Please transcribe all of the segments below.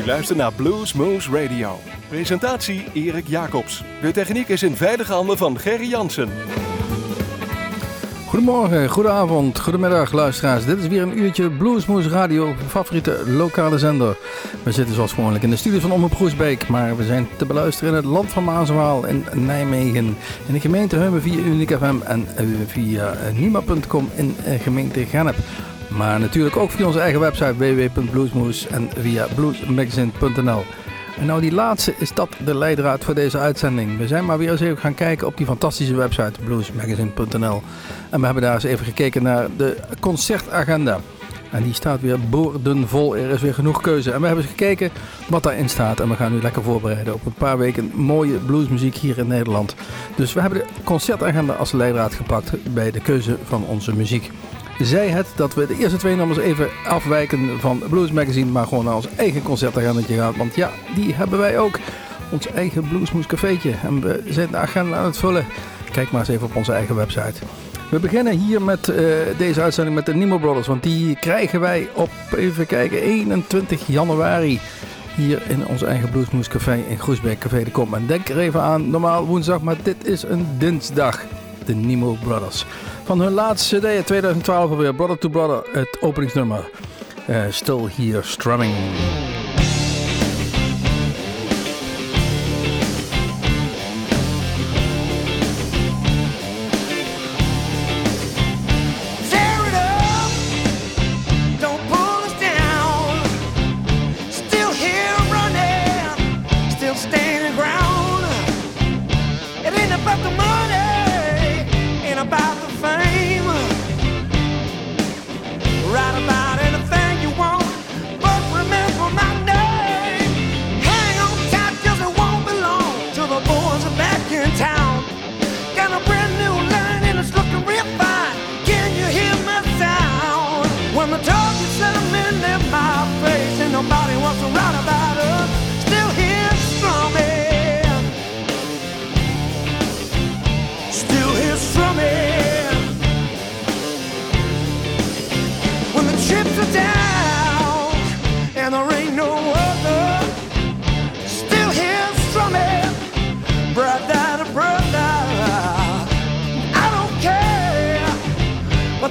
U luistert naar Blues Moose Radio. Presentatie Erik Jacobs. De techniek is in veilige handen van Gerry Jansen. Goedemorgen, goedenavond, goedemiddag luisteraars. Dit is weer een uurtje Bluesmoose Radio, favoriete lokale zender. We zitten zoals gewoonlijk in de studio van Omroep Groesbeek, maar we zijn te beluisteren in het land van Maaswaal in Nijmegen. In de gemeente Heumen via Unique FM en via Nima.com in gemeente Gennep. Maar natuurlijk ook via onze eigen website www.bluesmoose en via bluesmagazine.nl. En nou die laatste is dat de leidraad voor deze uitzending. We zijn maar weer eens even gaan kijken op die fantastische website bluesmagazine.nl. En we hebben daar eens even gekeken naar de concertagenda. En die staat weer boordenvol. Er is weer genoeg keuze. En we hebben eens gekeken wat daarin staat. En we gaan nu lekker voorbereiden op een paar weken mooie bluesmuziek hier in Nederland. Dus we hebben de concertagenda als leidraad gepakt bij de keuze van onze muziek zei het dat we de eerste twee nummers even afwijken van Blues Magazine, maar gewoon naar ons eigen concertagenda gaan. Want ja, die hebben wij ook. Ons eigen Bluesmoes cafeetje. En we zijn de agenda aan het vullen. Kijk maar eens even op onze eigen website. We beginnen hier met uh, deze uitzending met de Nemo Brothers. Want die krijgen wij op, even kijken, 21 januari. Hier in ons eigen Bluesmoes café in Groesbeek Café de Kom. En denk er even aan, normaal woensdag, maar dit is een dinsdag de Nemo Brothers. Van hun laatste CD 2012 alweer Brother to Brother, het openingsnummer. Uh, still Here Strumming. about the money. about the fame.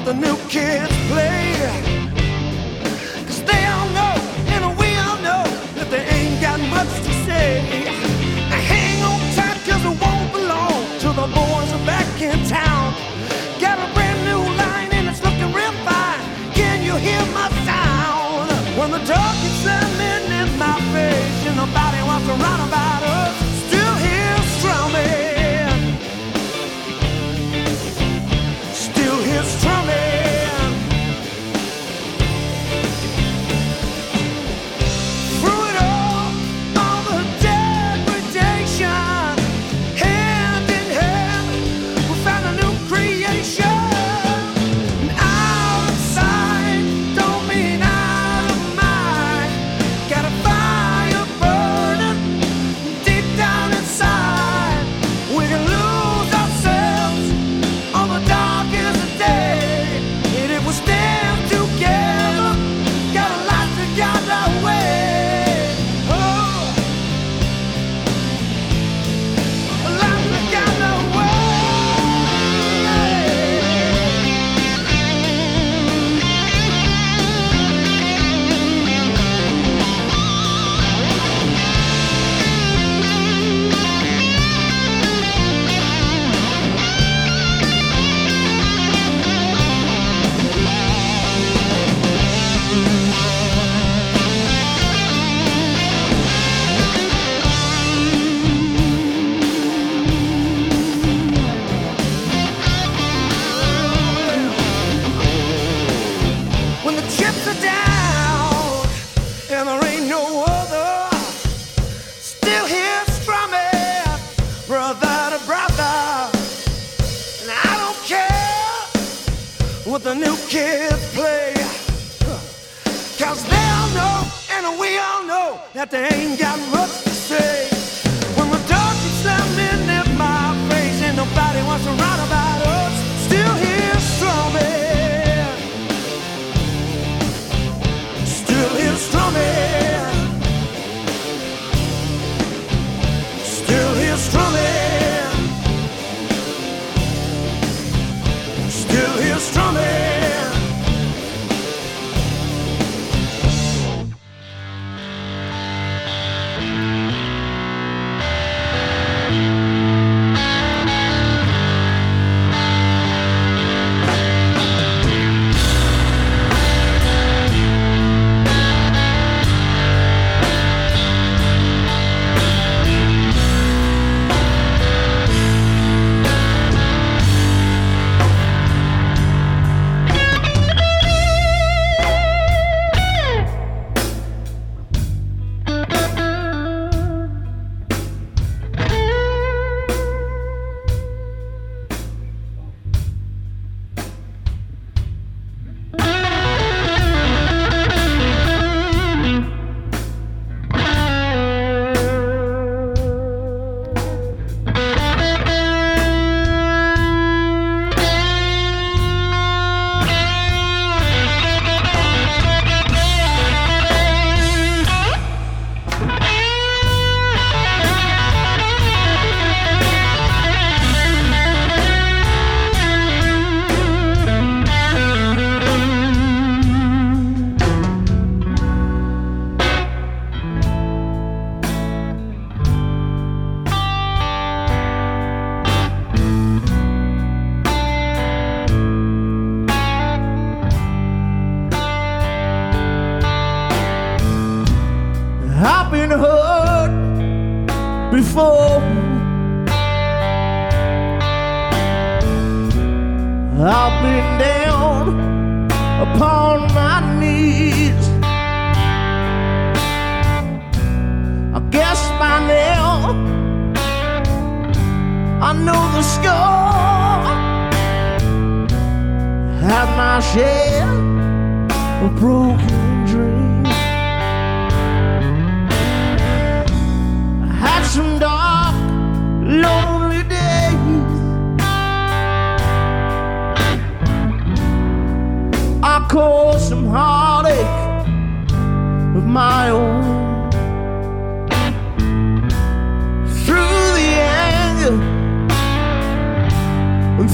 the new kids play.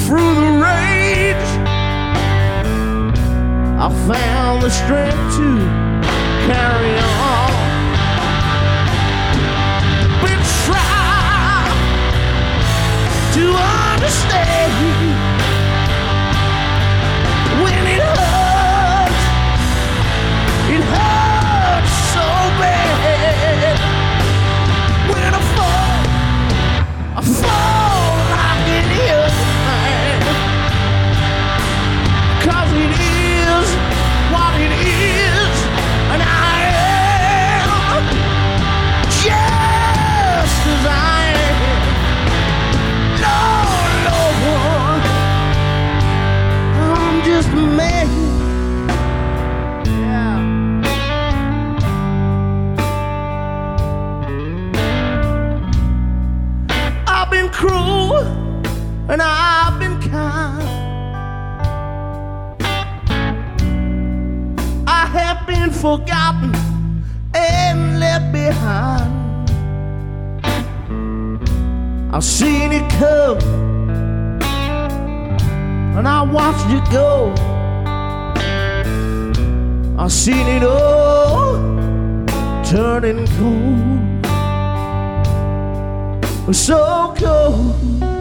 through the rage. I found the strength to carry on. Been try to understand. forgotten and left behind. I've seen it come and I watched it go. I've seen it all turning cold, so cold.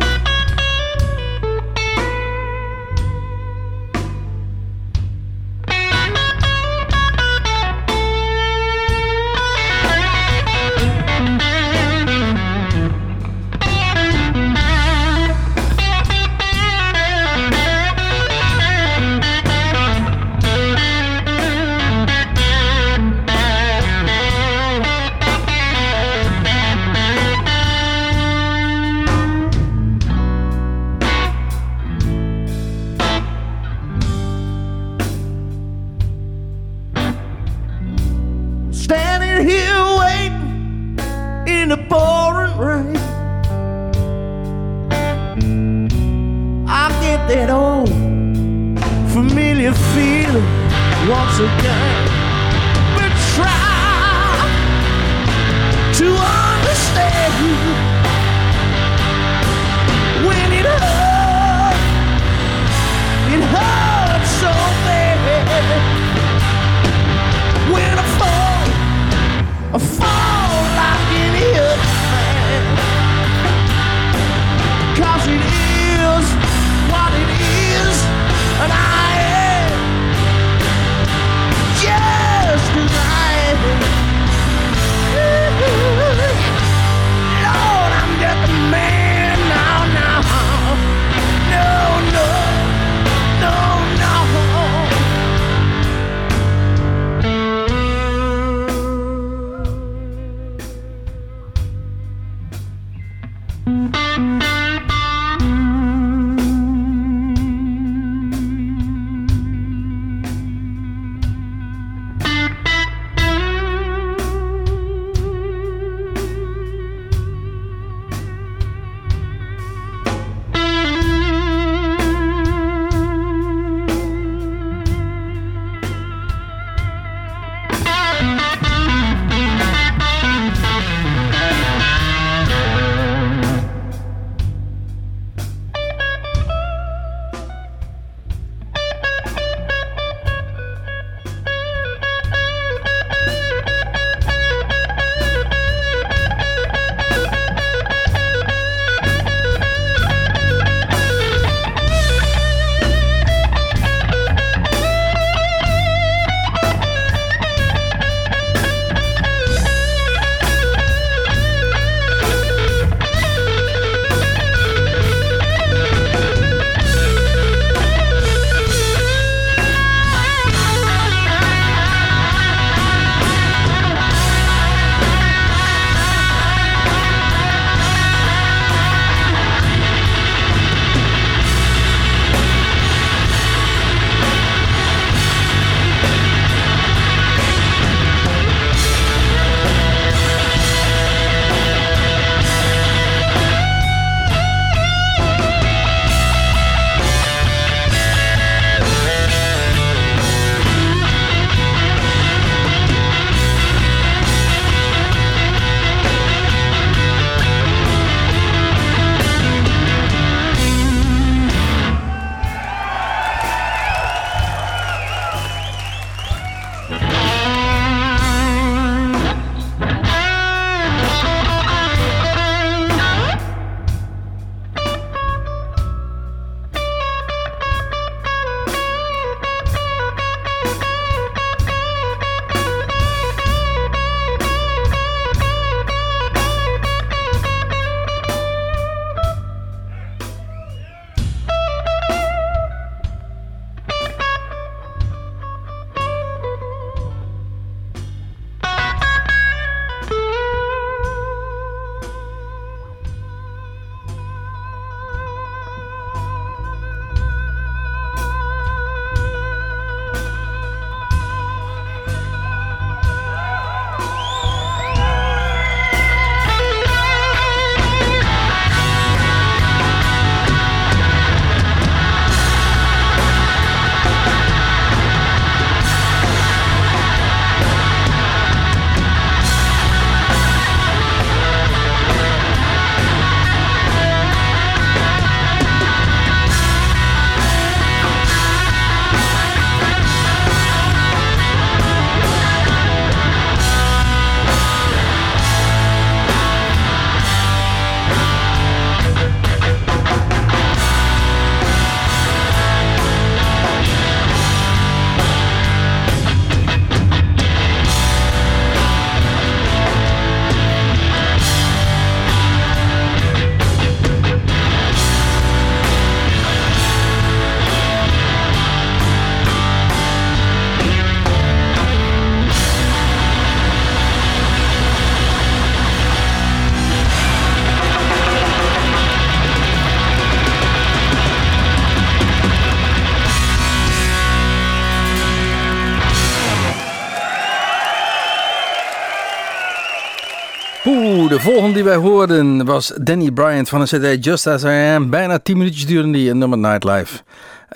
De volgende die wij hoorden was Danny Bryant van de CD Just As I Am. Bijna 10 minuutjes duurde die in nummer Nightlife.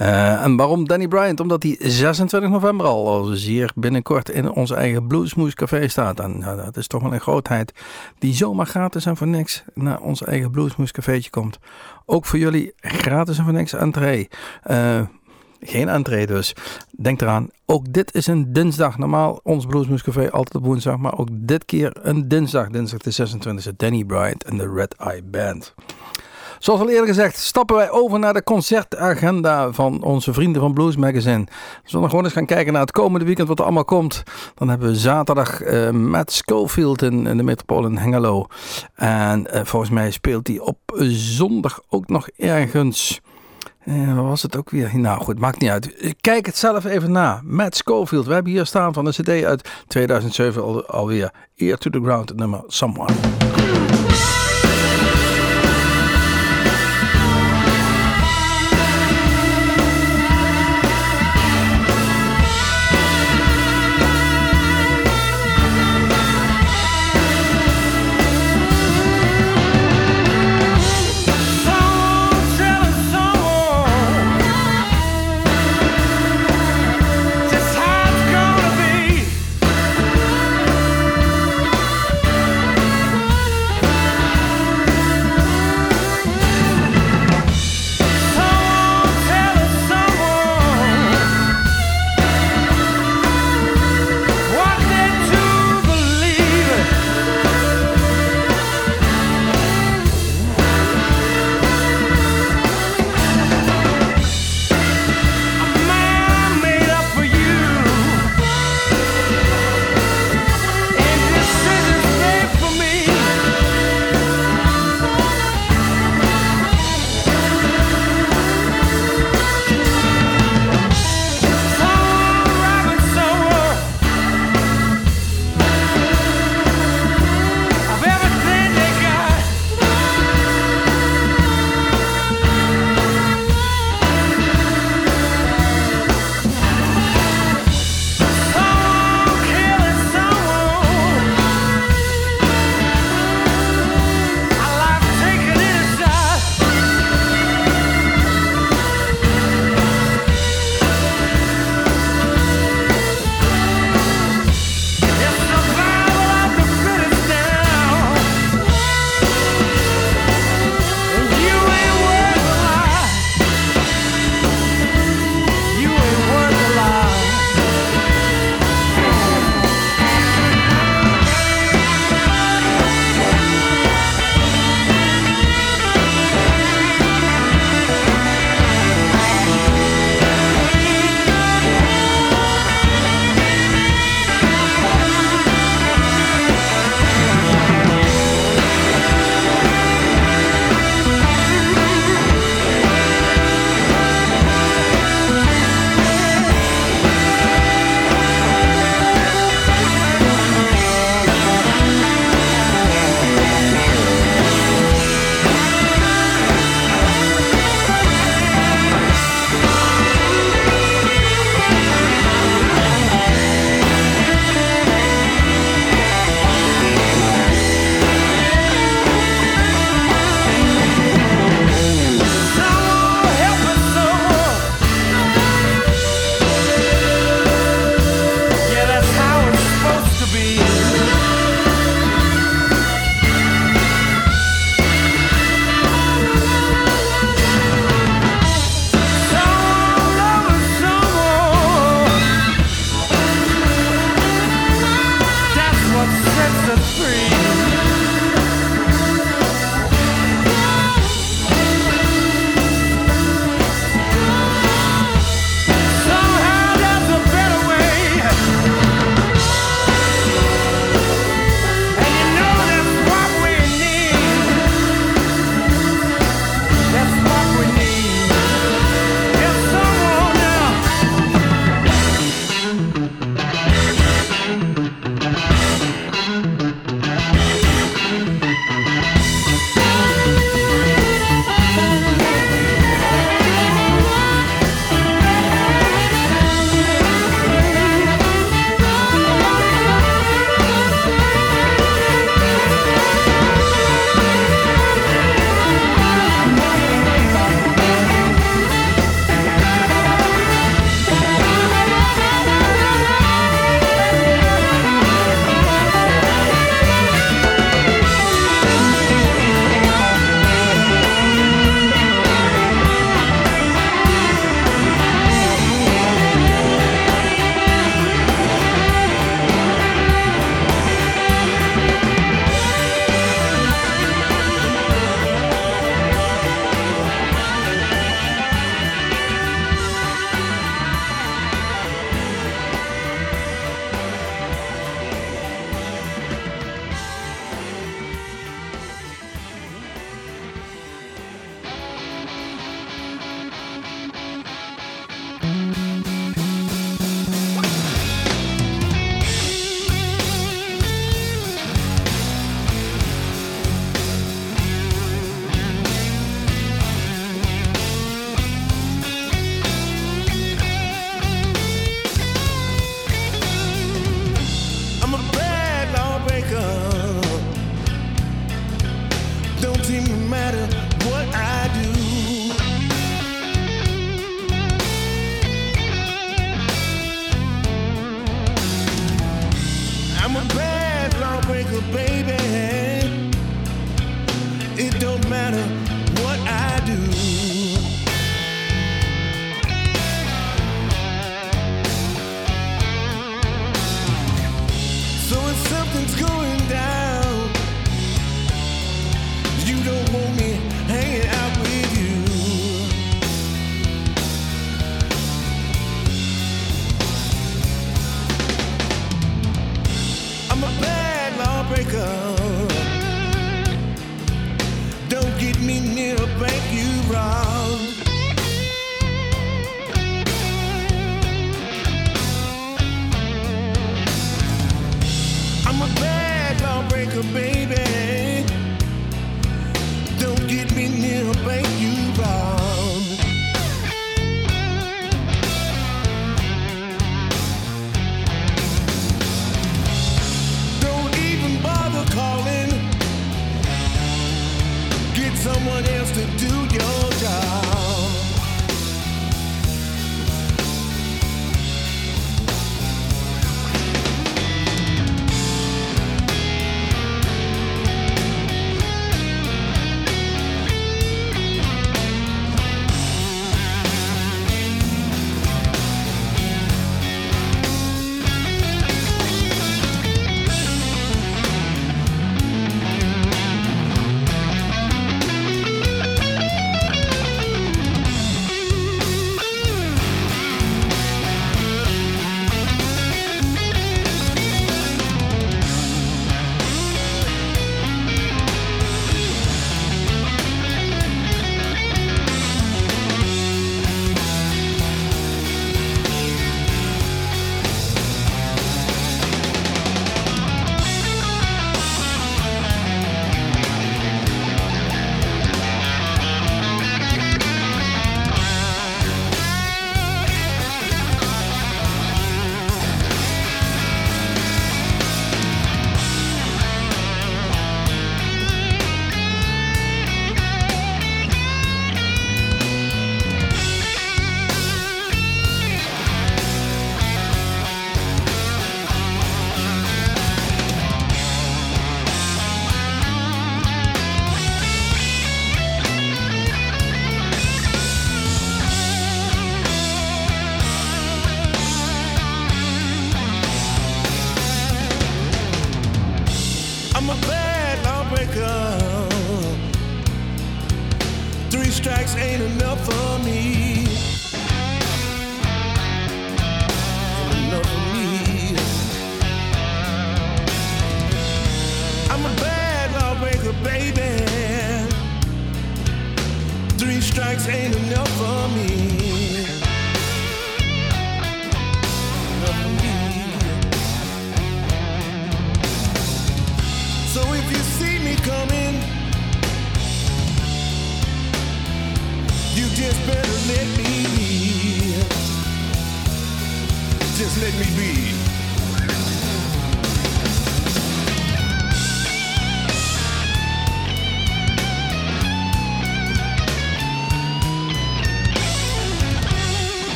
Uh, en waarom Danny Bryant? Omdat hij 26 november al, al zeer binnenkort in ons eigen Bluesmoose Café staat. En dat is toch wel een grootheid die zomaar gratis en voor niks naar ons eigen Bluesmoose Cafeetje komt. Ook voor jullie gratis en voor niks entree. Uh, geen entree dus. Denk eraan, ook dit is een dinsdag. Normaal ons Bluesmoes Café altijd op woensdag, maar ook dit keer een dinsdag. Dinsdag de 26e, Danny Bryant en de Red Eye Band. Zoals al eerder gezegd, stappen wij over naar de concertagenda van onze vrienden van Blues Magazine. We zullen gewoon eens gaan kijken naar het komende weekend wat er allemaal komt. Dan hebben we zaterdag uh, Matt Schofield in, de metropool in Hengelo. En uh, volgens mij speelt hij op zondag ook nog ergens uh, wat was het ook weer? Nou goed, maakt niet uit. Kijk het zelf even na. Matt Schofield. We hebben hier staan van een cd uit 2007 al, alweer. Ear to the Ground, nummer Someone.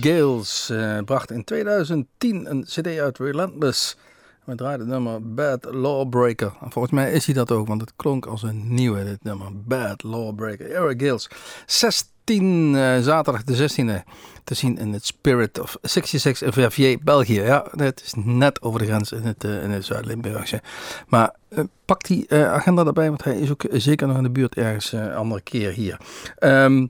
Gales eh, bracht in 2010 een cd uit Relentless. We draaiden het nummer Bad Lawbreaker. En volgens mij is hij dat ook, want het klonk als een nieuwe, dit nummer. Bad Lawbreaker. Eric Gales. 16, eh, zaterdag de 16e. Te zien in het Spirit of 66 in Verviers, België. Ja, het is net over de grens in het, eh, in het Zuid-Limburgse. Maar eh, pak die agenda erbij, want hij is ook zeker nog in de buurt ergens een andere keer hier. Ehm,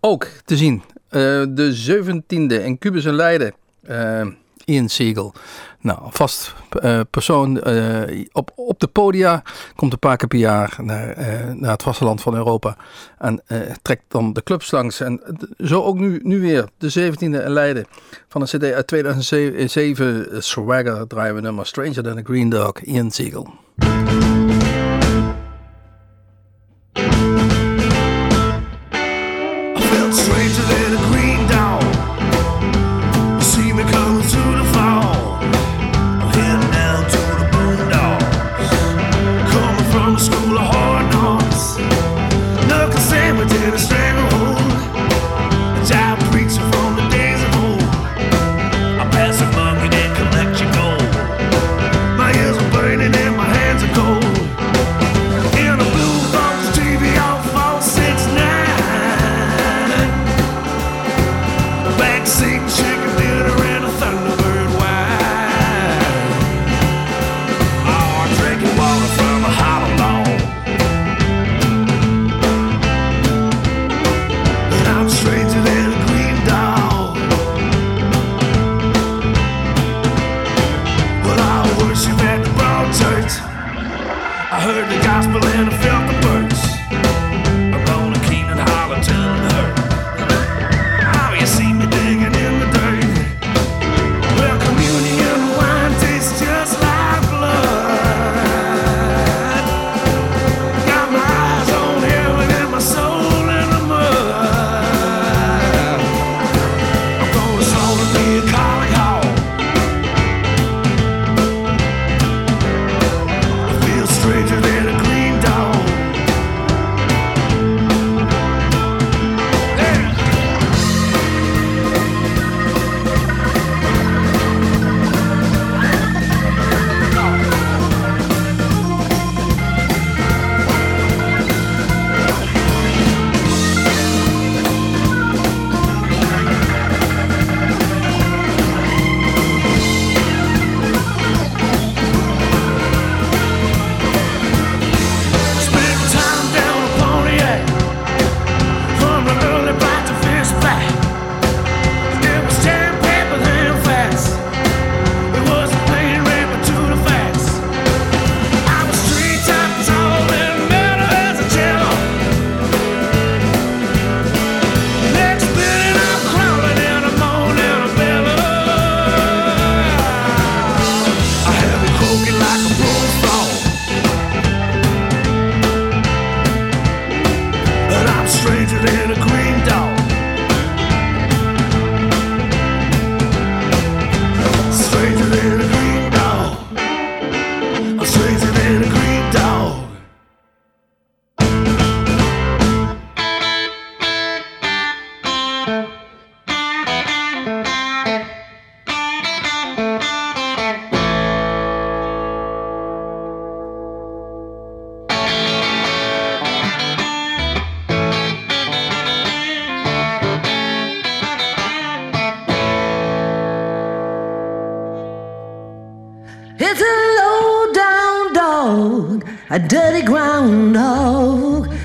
ook te zien. Eh, de 17e in Cubus en Leiden. Eh, Ian Siegel. Nou, vast uh, persoon op, op de podia. Komt een paar keer per jaar naar, naar het vasteland van Europa. En trekt dan de clubs langs. En zo ook nu, nu weer de 17e in Leiden. Van een cd uit 2007. Swagger draaien we nummer Stranger Than a Green Dog. Ian Siegel.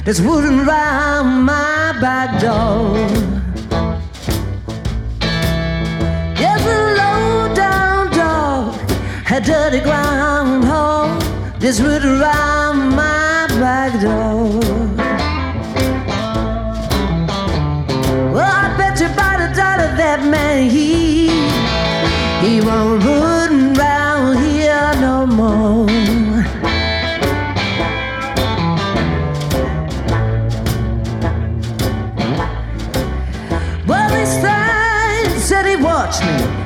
That's wooden round my back door. Yes, a low down dog, a dirty groundhog that's wooden round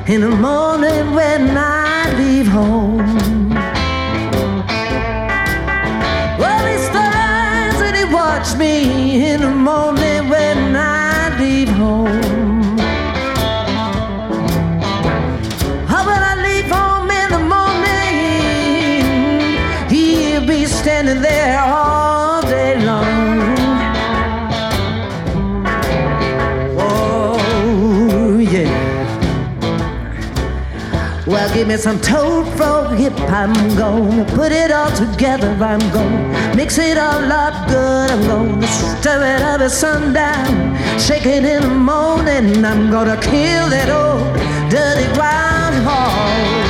in the morning when I leave home. Well, he stands and he watches me in the morning when I leave home. Some toad frog hip. I'm gonna put it all together. I'm gonna mix it all up good. I'm gonna stir it up at sundown. Shake it in the morning. I'm gonna kill that old dirty ground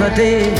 yesterday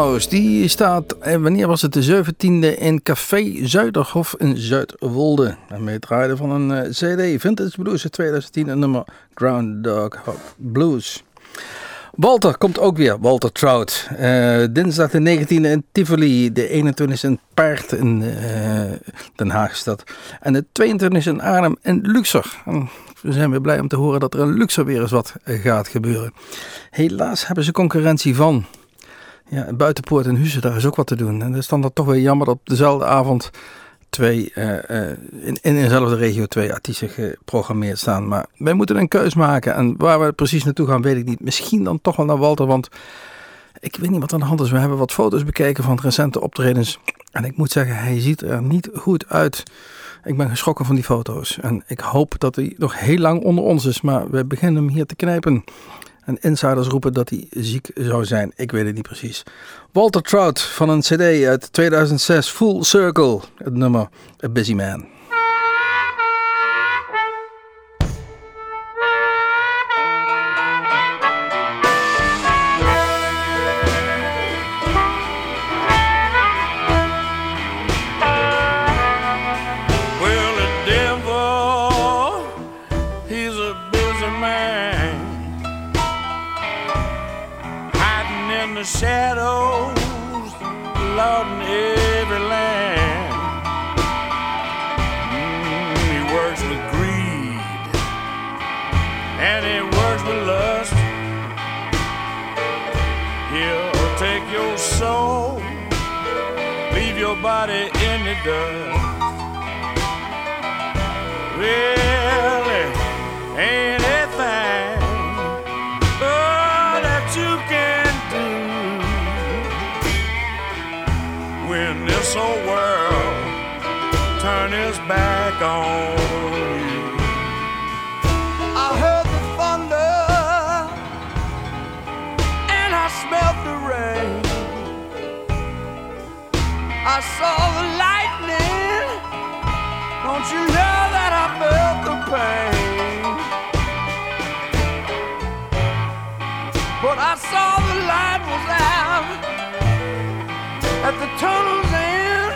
Die staat, eh, wanneer was het, de 17e in Café Zuiderhof in Zuidwolde. En wij draaiden van een eh, CD, Vintage Blues uit 2010, een nummer Groundhog Blues. Walter komt ook weer, Walter Trout. Eh, dinsdag de 19e in Tivoli, de 21e in Paard in eh, Den Haagstad. En de 22e in Arnhem in Luxor. En we zijn weer blij om te horen dat er in Luxor weer eens wat gaat gebeuren. Helaas hebben ze concurrentie van ja, Buitenpoort en Huizen, daar is ook wat te doen. En dat is dan dat toch weer jammer dat op dezelfde avond twee, eh, eh, in, in dezelfde regio twee artiesten geprogrammeerd staan. Maar wij moeten een keus maken. En waar we precies naartoe gaan, weet ik niet. Misschien dan toch wel naar Walter, want ik weet niet wat aan de hand is. We hebben wat foto's bekeken van recente optredens. En ik moet zeggen, hij ziet er niet goed uit. Ik ben geschrokken van die foto's. En ik hoop dat hij nog heel lang onder ons is. Maar we beginnen hem hier te knijpen. En insiders roepen dat hij ziek zou zijn. Ik weet het niet precies. Walter Trout van een CD uit 2006, Full Circle. Het nummer A Busy Man. Body in the dust. Really ain't a thing oh, that you can do when this whole world turn its back on tunnel's end.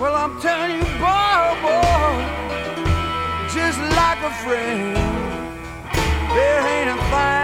Well, I'm telling you, boy, oh boy, just like a friend, there ain't a thing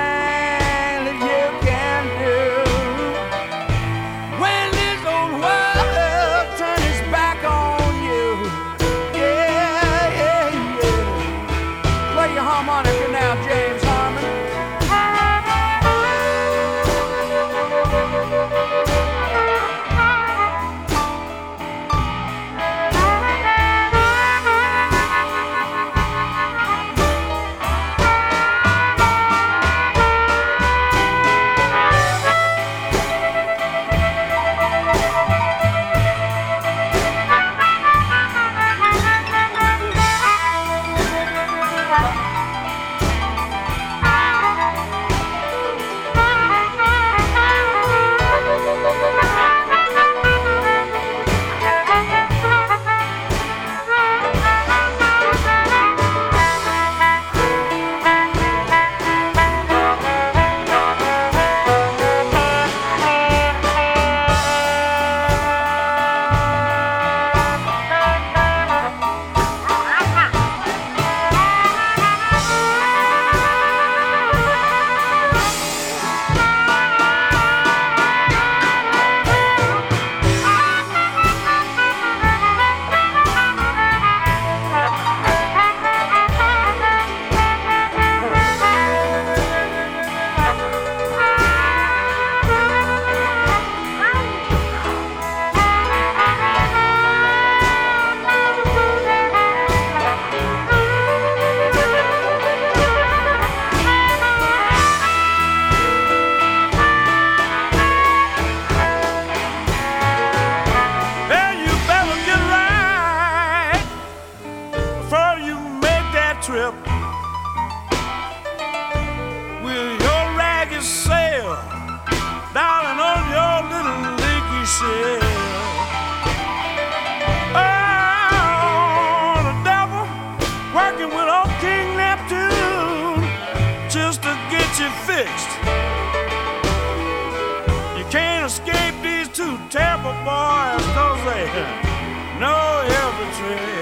say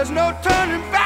There's no turning back,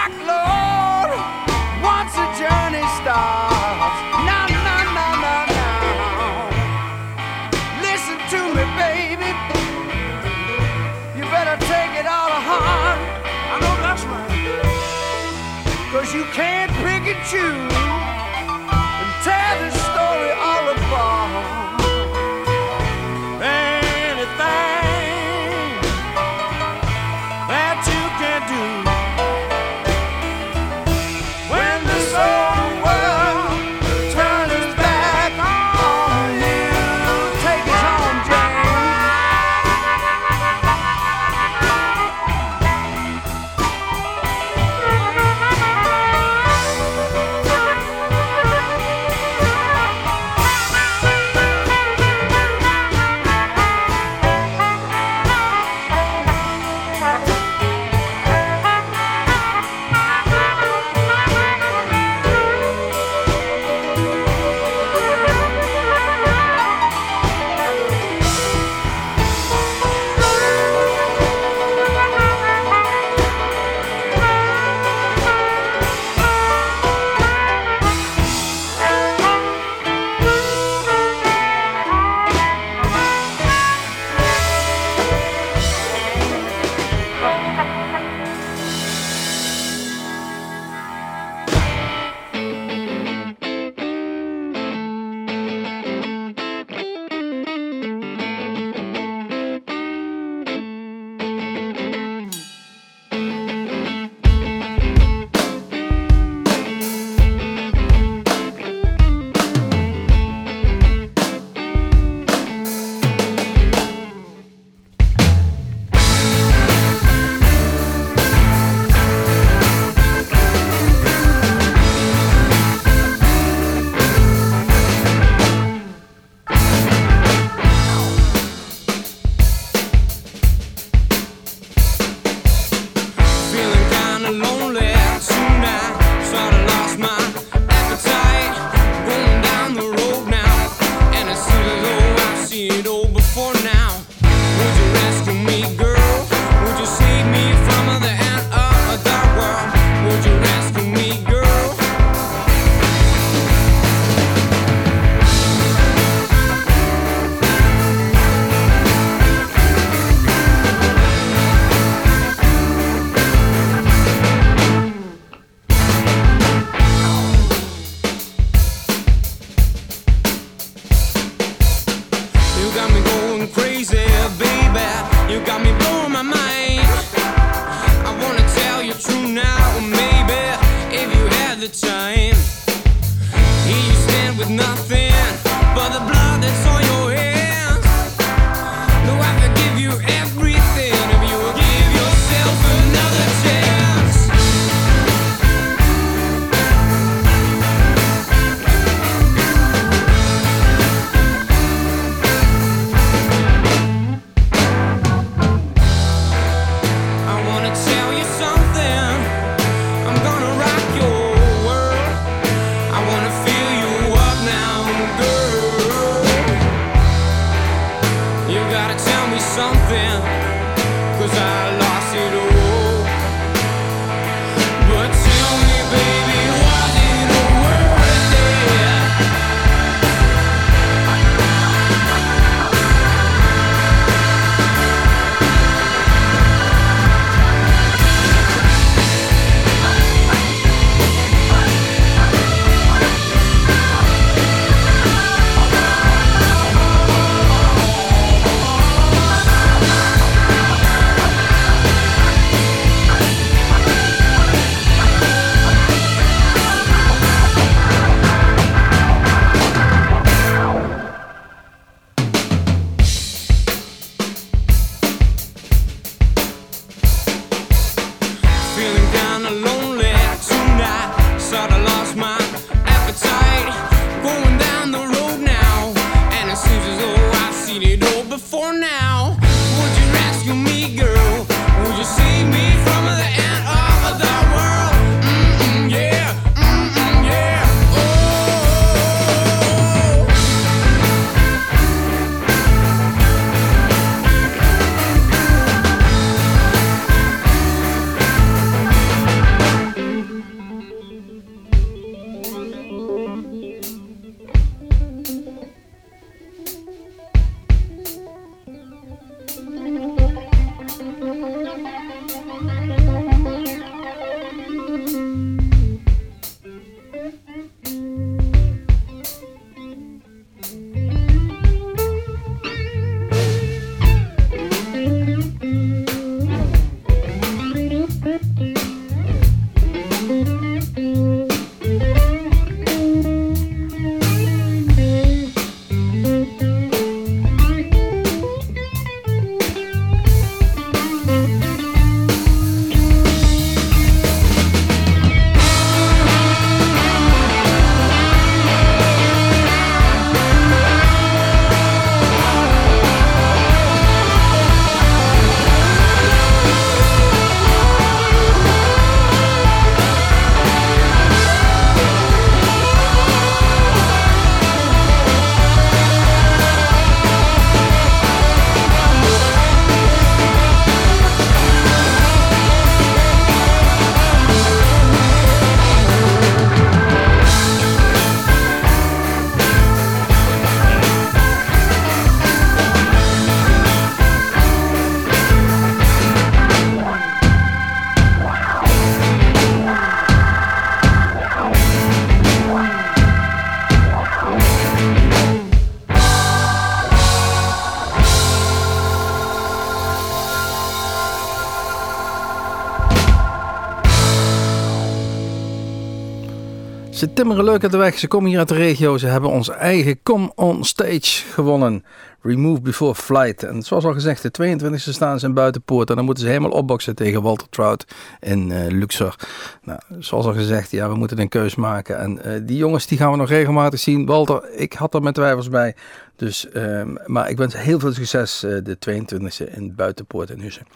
timmeren leuk uit de weg. Ze komen hier uit de regio. Ze hebben ons eigen Come On Stage gewonnen. Remove Before Flight. En zoals al gezegd, de 22e staan ze in buitenpoort. En dan moeten ze helemaal opboksen tegen Walter Trout in eh, Luxor. Nou, zoals al gezegd, ja, we moeten een keus maken. En eh, die jongens die gaan we nog regelmatig zien. Walter, ik had er met twijfels bij. Dus, ehm, maar ik wens heel veel succes eh, de 22e in buitenpoort in Huizen.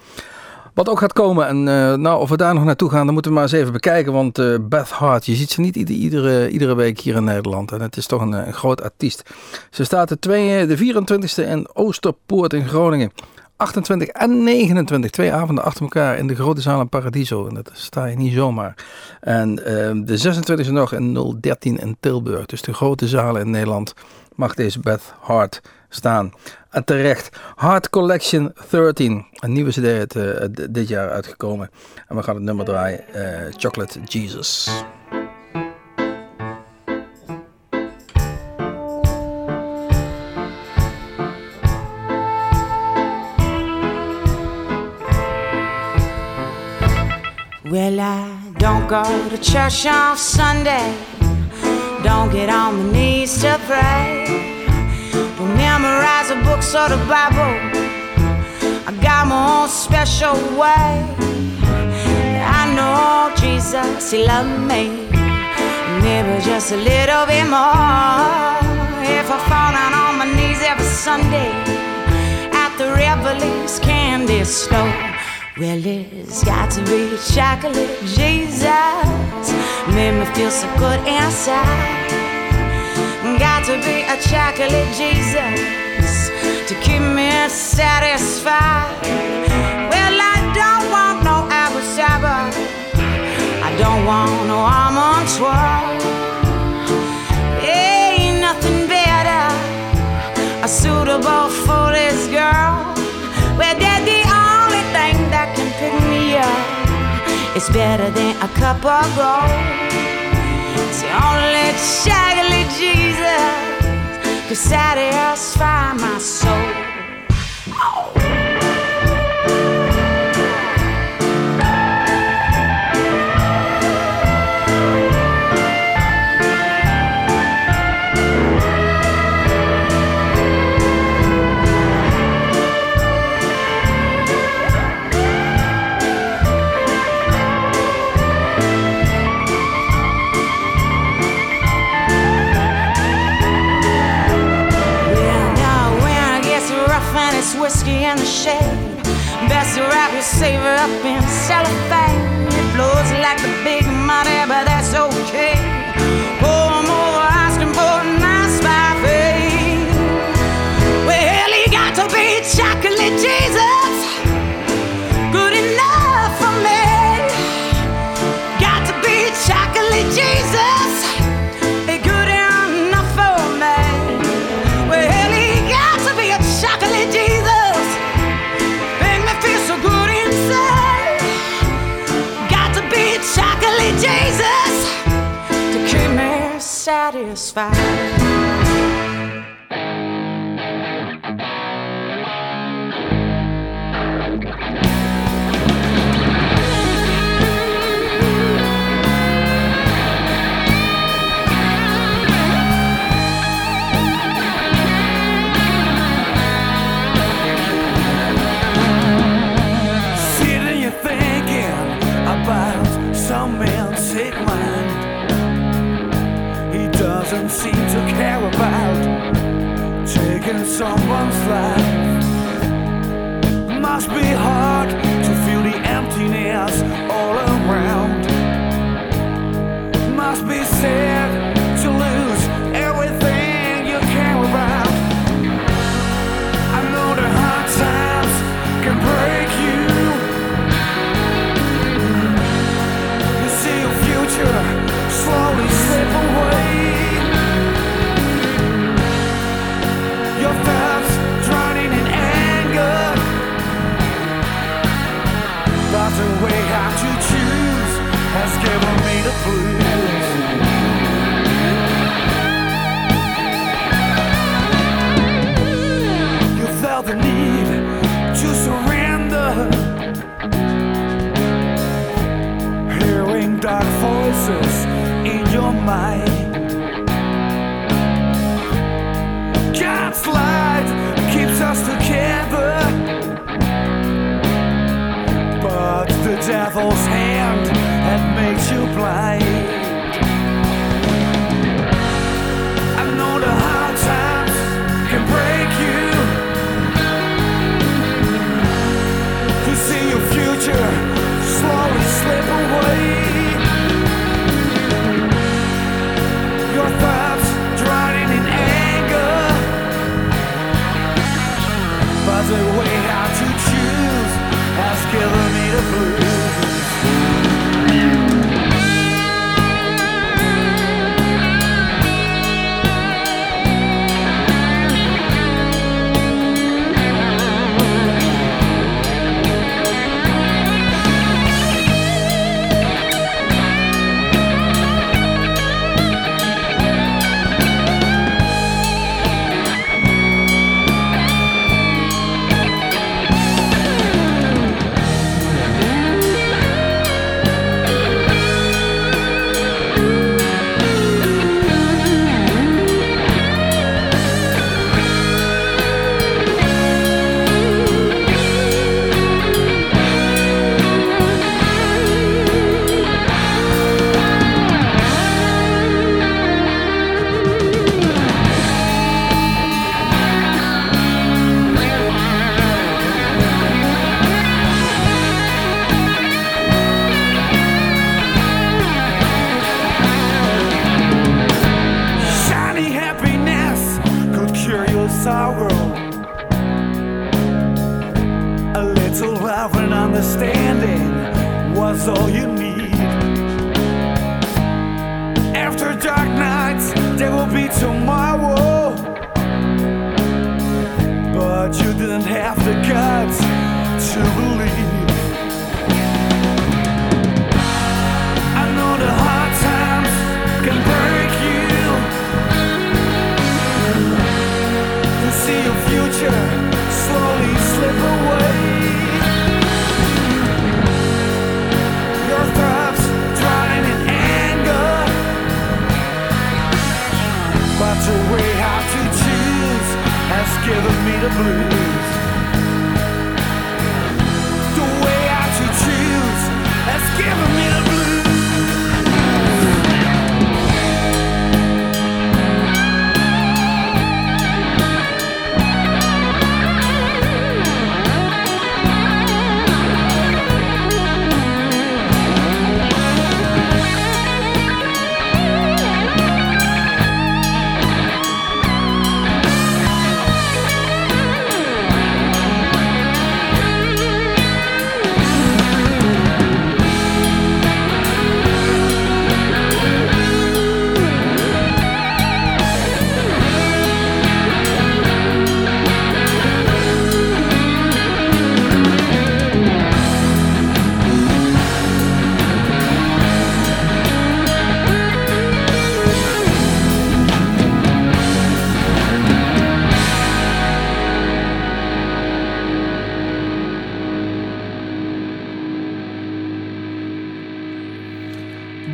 Wat ook gaat komen, en eh, nou, of we daar nog naartoe gaan, dan moeten we maar eens even bekijken. Want eh, Beth Hart, je ziet ze niet ieder- iedere, iedere week hier in Nederland. En het is toch een, eh, groot artiest. Ze staat de, de 24e in Oosterpoort in Groningen. 28 en 29, twee avonden achter elkaar in de grote zaal in Paradiso. En dat sta je niet zomaar. En de 26e nog in 013 in Tilburg. Dus de grote zalen in Nederland mag deze Beth Hart staan. En terecht. Hard Collection 13. Een nieuwe cd uit, uh, dit jaar uitgekomen. En we gaan het nummer draaien. Uh, Chocolate Jesus. Well, I don't go to church on Sunday. Don't get on my knees to pray. Memorize the books or the Bible. I got my own special way. I know Jesus, He loved me. Maybe just a little bit more. If I fall down on my knees every Sunday at the Revelings candy store. Well, it's got to be chocolate Jesus. Made me feel so good inside. Got to be a chocolate Jesus to keep me satisfied. Well, I don't want no apple sabbath. I don't want no almond twirl. Ain't nothing better, a suitable for this girl. Well, they're the only thing that can pick me up. It's better than a cup of gold. Only chocolate Jesus could satisfy my soul. Up in cellophane. It flows like the big satisfied. Doesn't seem to care about taking someone's life. Must be hard to feel the emptiness all around. Must be sad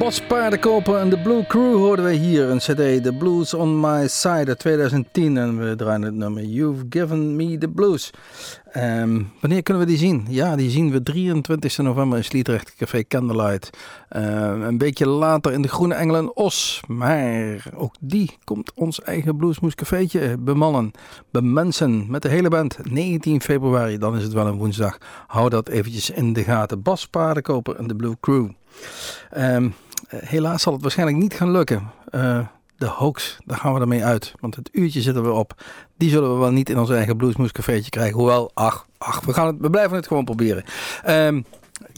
Bas Paardenkoper en de Blue Crew hoorden we hier. Een cd, The Blues on My Side uit 2010. En we draaien het nummer You've Given Me The Blues. Ehm, wanneer kunnen we die zien? Ja, die zien we 23 november in Sliedrecht Café Candlelight. Ehm, een beetje later in de Groene Engel in Os. Maar ook die komt ons eigen Bluesmoes cafeetje bemannen. Bemensen met de hele band. 19 februari, dan is het wel een woensdag. Hou dat eventjes in de gaten. Bas Paardenkoper en de Blue Crew. Ehm, helaas zal het waarschijnlijk niet gaan lukken. Eh, de hoax, daar gaan we ermee uit. Want het uurtje zitten we op. Die zullen we wel niet in ons eigen Bluesmoes cafeetje krijgen. Hoewel, ach, ach we, gaan het, we blijven het gewoon proberen. Ehm,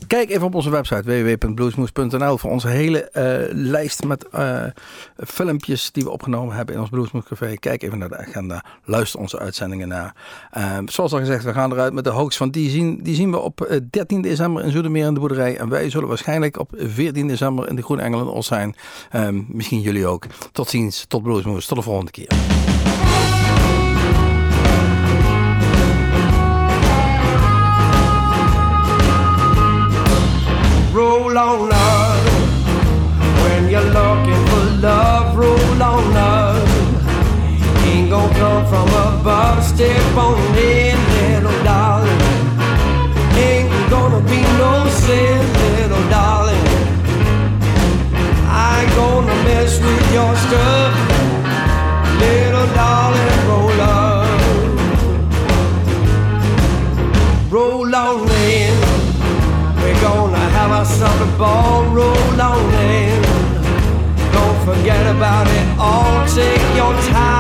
kijk even op onze website www.bluesmoes.nl voor onze hele eh, lijst met eh, filmpjes die we opgenomen hebben in ons Bluesmoes café. Kijk even naar de agenda. Luister onze uitzendingen na. Ehm, zoals al gezegd, we gaan eruit met de hoax. Want die zien, die zien we op eh, 13 december in Zoetermeer in de boerderij. En wij zullen waarschijnlijk op 14 december in de Groene Engel in Os zijn. Ehm, misschien jullie ook. Tot ziens, tot Bluesmoes. Tot de volgende keer. Roll on up. When you're looking for love, roll on up. Ain't gonna come from above, step on in, little darling. Ain't gonna be no sin, little darling. I ain't gonna mess with your stuff, little darling. Roll up, roll on ball, roll on in. Don't forget about it all, take your time,